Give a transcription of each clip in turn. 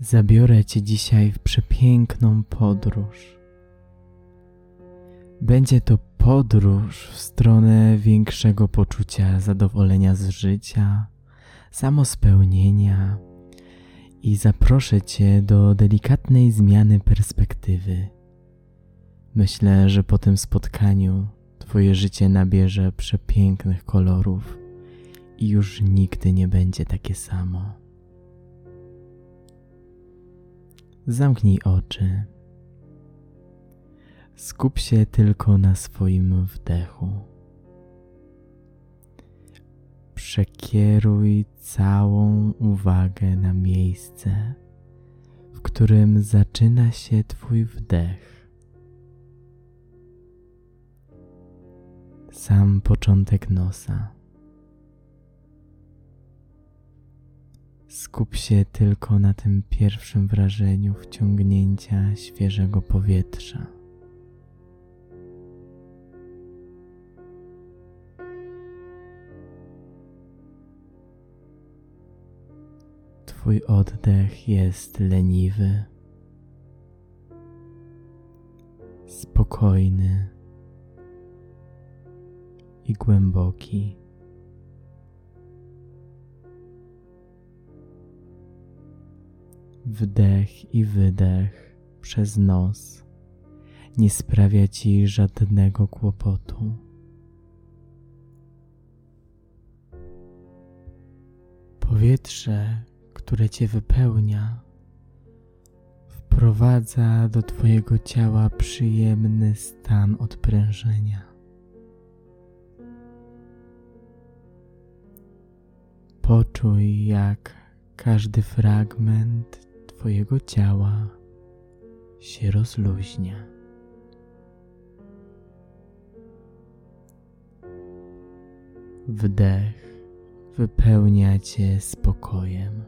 Zabiorę Cię dzisiaj w przepiękną podróż. Będzie to podróż w stronę większego poczucia zadowolenia z życia, samospełnienia i zaproszę Cię do delikatnej zmiany perspektywy. Myślę, że po tym spotkaniu Twoje życie nabierze przepięknych kolorów i już nigdy nie będzie takie samo. Zamknij oczy. Skup się tylko na swoim wdechu. Przekieruj całą uwagę na miejsce, w którym zaczyna się Twój wdech. Sam początek nosa. Skup się tylko na tym pierwszym wrażeniu wciągnięcia świeżego powietrza. Twój oddech jest leniwy, spokojny i głęboki. Wdech i wydech przez nos nie sprawia ci żadnego kłopotu. Powietrze, które cię wypełnia, wprowadza do twojego ciała przyjemny stan odprężenia. Poczuj, jak każdy fragment Twojego ciała się rozluźnia. Wdech wypełnia Cię spokojem.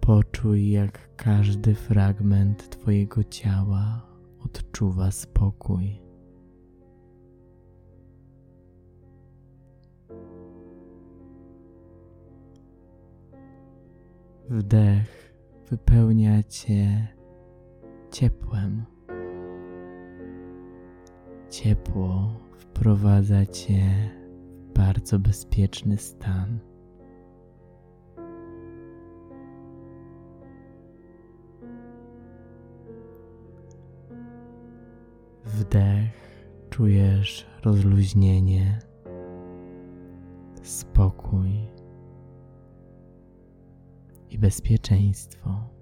Poczuj, jak każdy fragment Twojego ciała odczuwa spokój. Wdech wypełnia Cię ciepłem. Ciepło wprowadza Cię w bardzo bezpieczny stan. Wdech czujesz rozluźnienie, spokój i bezpieczeństwo.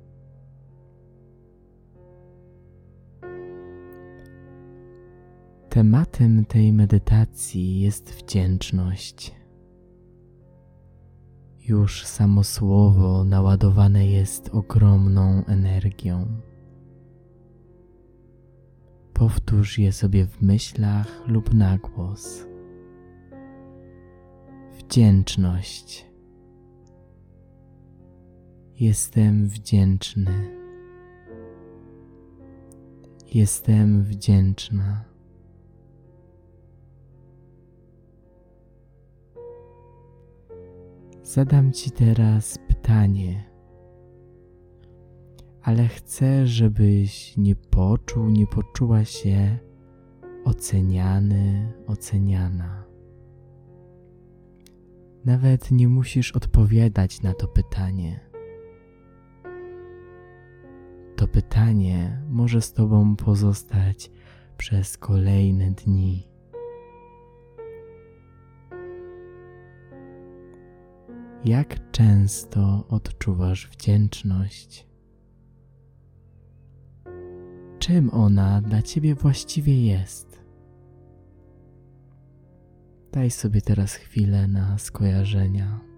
Tematem tej medytacji jest wdzięczność. Już samo słowo naładowane jest ogromną energią. Powtórz je sobie w myślach lub na głos. Wdzięczność Jestem wdzięczny. Jestem wdzięczna. Zadam Ci teraz pytanie, ale chcę, żebyś nie poczuł, nie poczuła się oceniany, oceniana. Nawet nie musisz odpowiadać na to pytanie to pytanie może z Tobą pozostać przez kolejne dni. Jak często odczuwasz wdzięczność? Czym ona dla Ciebie właściwie jest? Daj sobie teraz chwilę na skojarzenia.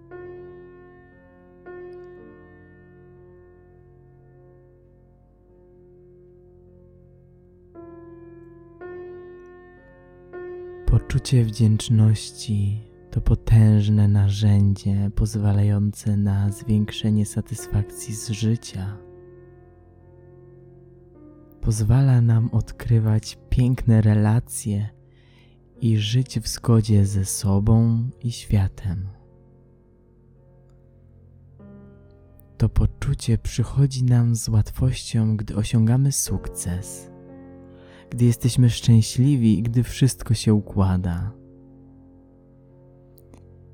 Poczucie wdzięczności to potężne narzędzie pozwalające na zwiększenie satysfakcji z życia. Pozwala nam odkrywać piękne relacje i żyć w zgodzie ze sobą i światem. To poczucie przychodzi nam z łatwością, gdy osiągamy sukces, gdy jesteśmy szczęśliwi i gdy wszystko się układa.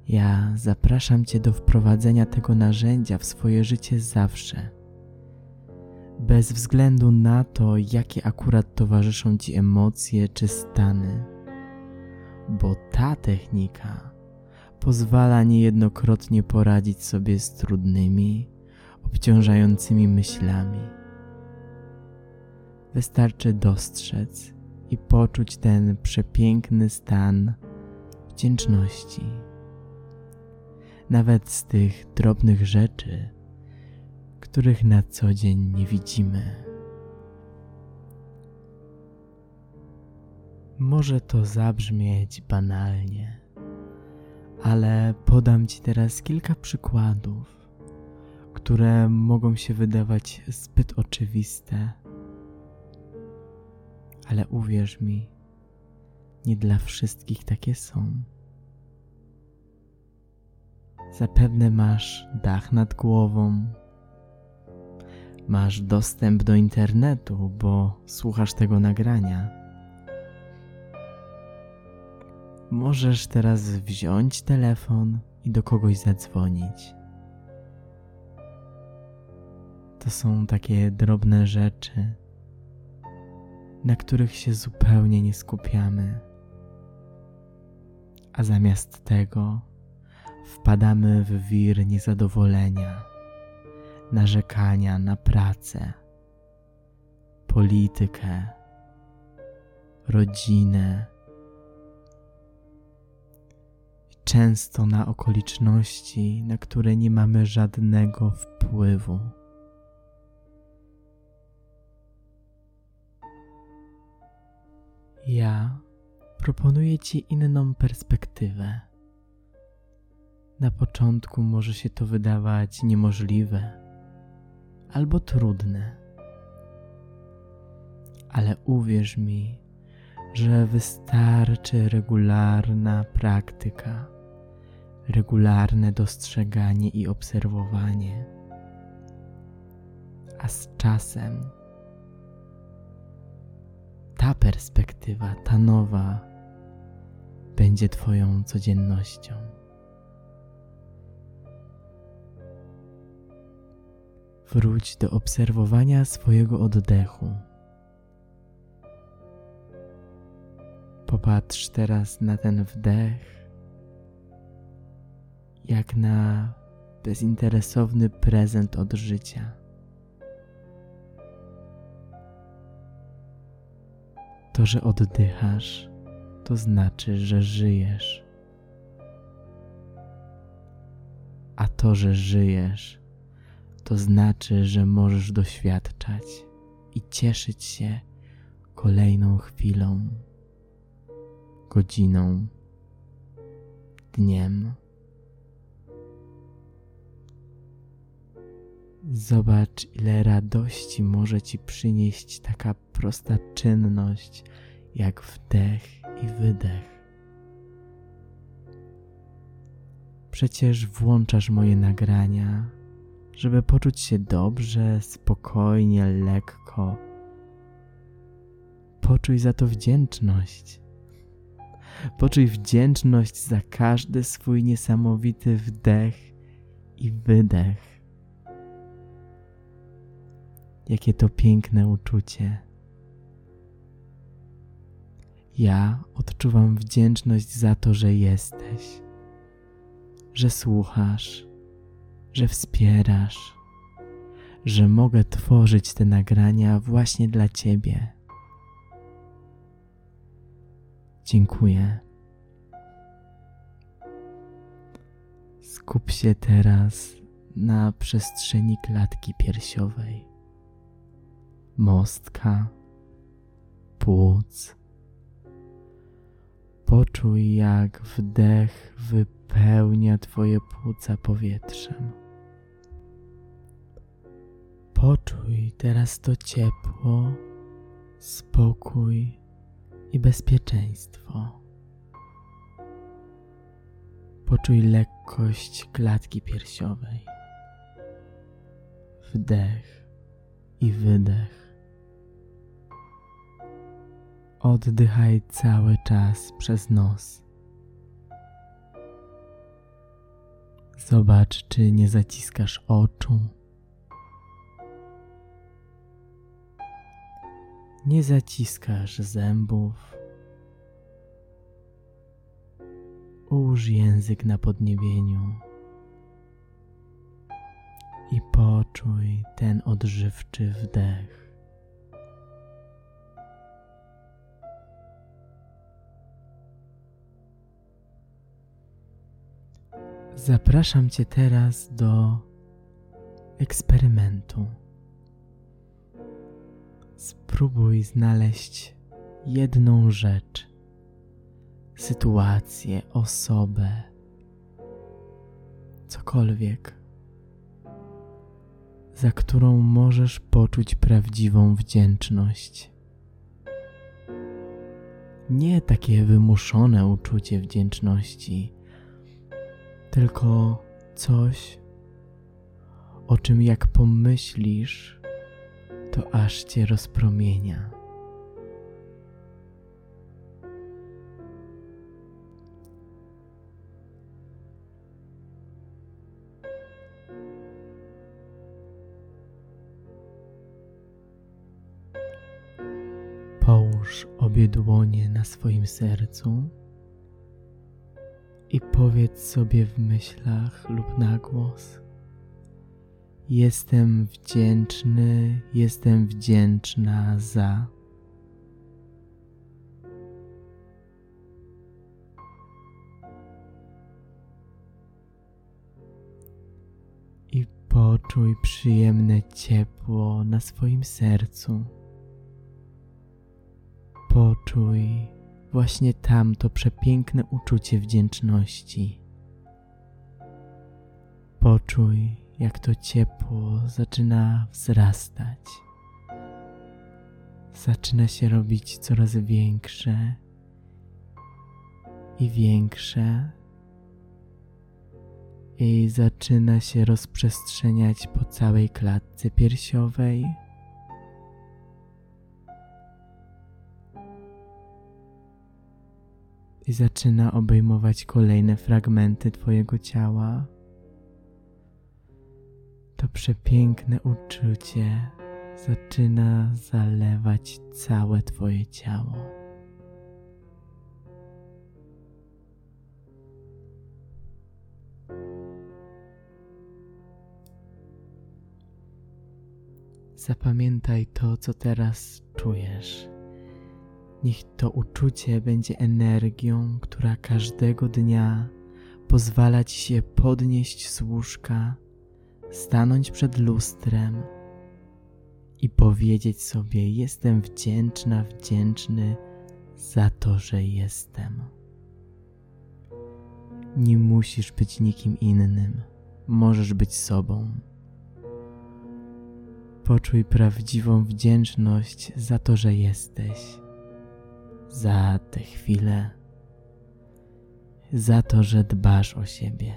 Ja zapraszam Cię do wprowadzenia tego narzędzia w swoje życie zawsze, bez względu na to, jakie akurat towarzyszą Ci emocje czy stany, bo ta technika pozwala niejednokrotnie poradzić sobie z trudnymi, obciążającymi myślami. Wystarczy dostrzec i poczuć ten przepiękny stan wdzięczności. Nawet z tych drobnych rzeczy, których na co dzień nie widzimy. Może to zabrzmieć banalnie ale podam Ci teraz kilka przykładów, które mogą się wydawać zbyt oczywiste. Ale uwierz mi, nie dla wszystkich takie są. Zapewne masz dach nad głową, masz dostęp do internetu, bo słuchasz tego nagrania Możesz teraz wziąć telefon i do kogoś zadzwonić. To są takie drobne rzeczy, na których się zupełnie nie skupiamy. A zamiast tego wpadamy w wir niezadowolenia, narzekania na pracę, politykę, rodzinę często na okoliczności, na które nie mamy żadnego wpływu. Ja proponuję Ci inną perspektywę. Na początku może się to wydawać niemożliwe albo trudne, ale uwierz mi, że wystarczy regularna praktyka regularne dostrzeganie i obserwowanie, a z czasem ta perspektywa, ta nowa, będzie Twoją codziennością. Wróć do obserwowania swojego oddechu. Popatrz teraz na ten wdech jak na bezinteresowny prezent od życia. To, że oddychasz, to znaczy, że żyjesz. A to, że żyjesz, to znaczy, że możesz doświadczać i cieszyć się kolejną chwilą, godziną, dniem. Zobacz, ile radości może ci przynieść taka prosta czynność jak wdech i wydech. Przecież włączasz moje nagrania, żeby poczuć się dobrze, spokojnie, lekko. Poczuj za to wdzięczność. Poczuj wdzięczność za każdy swój niesamowity wdech i wydech. Jakie to piękne uczucie. Ja odczuwam wdzięczność za to, że jesteś, że słuchasz, że wspierasz, że mogę tworzyć te nagrania właśnie dla Ciebie. Dziękuję. Skup się teraz na przestrzeni klatki piersiowej mostka, płuc. Poczuj, jak wdech wypełnia Twoje płuca powietrzem. Poczuj teraz to ciepło, spokój i bezpieczeństwo. Poczuj lekkość klatki piersiowej. wdech i wydech. Oddychaj cały czas przez nos. Zobacz, czy nie zaciskasz oczu. Nie zaciskasz zębów. Ułóż język na podniebieniu i poczuj ten odżywczy wdech. Zapraszam Cię teraz do eksperymentu. Spróbuj znaleźć jedną rzecz, sytuację, osobę, cokolwiek, za którą możesz poczuć prawdziwą wdzięczność. Nie takie wymuszone uczucie wdzięczności, tylko coś, o czym jak pomyślisz, to aż cię rozpromienia. Połóż obie dłonie na swoim sercu i powiedz sobie w myślach lub na głos: Jestem wdzięczny, jestem wdzięczna za. I poczuj przyjemne ciepło na swoim sercu. Poczuj właśnie tamto przepiękne uczucie wdzięczności. Poczuj, jak to ciepło zaczyna wzrastać. Zaczyna się robić coraz większe i większe, i zaczyna się rozprzestrzeniać po całej klatce piersiowej i zaczyna obejmować kolejne fragmenty Twojego ciała. To przepiękne uczucie zaczyna zalewać całe Twoje ciało. Zapamiętaj to, co teraz czujesz. Niech to uczucie będzie energią, która każdego dnia pozwala ci się podnieść z łóżka, stanąć przed lustrem i powiedzieć sobie: Jestem wdzięczna, wdzięczny za to, że jestem. Nie musisz być nikim innym, możesz być sobą. Poczuj prawdziwą wdzięczność za to, że jesteś za tę chwilę, za to, że dbasz o siebie.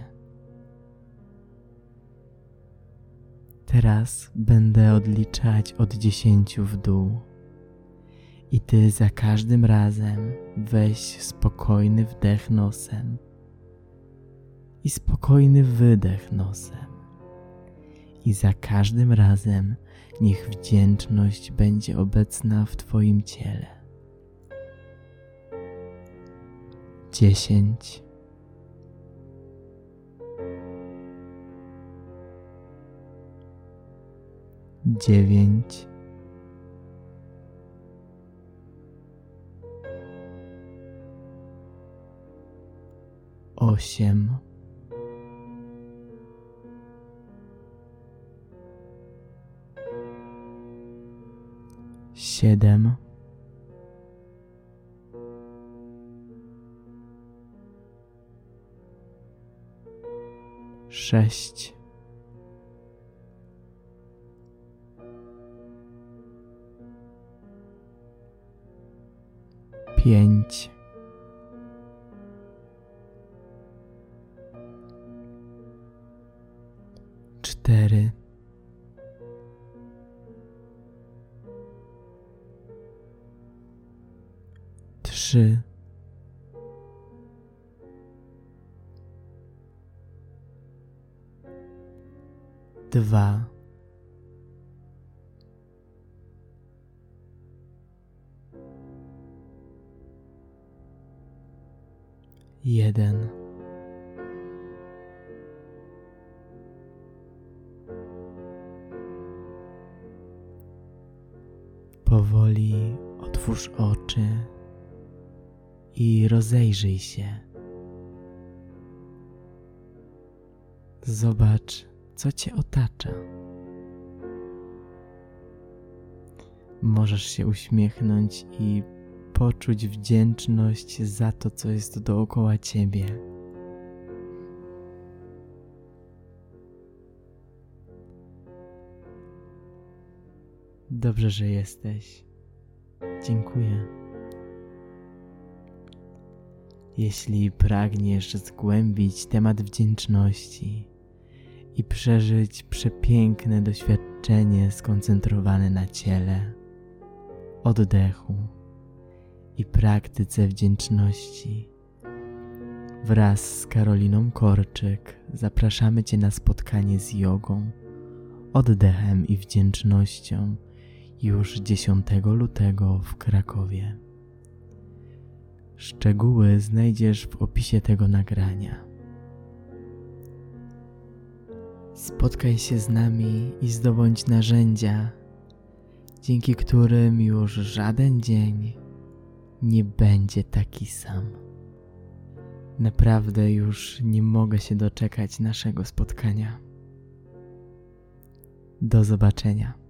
Teraz będę odliczać od dziesięciu w dół. I ty za każdym razem weź spokojny wdech nosem i spokojny wydech nosem. I za każdym razem niech wdzięczność będzie obecna w Twoim ciele. Dziesięć, dziewięć, osiem, siedem. sześć. Pięć. Cztery. Trzy. Dwa, jeden. Powoli otwórz oczy i rozejrzyj się. Zobacz, co cię otacza. Możesz się uśmiechnąć i poczuć wdzięczność za to, co jest dookoła ciebie. Dobrze, że jesteś. Dziękuję. Jeśli pragniesz zgłębić temat wdzięczności i przeżyć przepiękne doświadczenie skoncentrowane na ciele, oddechu i praktyce wdzięczności, wraz z Karoliną Korczyk zapraszamy Cię na spotkanie z jogą, oddechem i wdzięcznością już 10 lutego w Krakowie. Szczegóły znajdziesz w opisie tego nagrania. Spotkaj się z nami i zdobądź narzędzia, dzięki którym już żaden dzień nie będzie taki sam. Naprawdę już nie mogę się doczekać naszego spotkania. Do zobaczenia.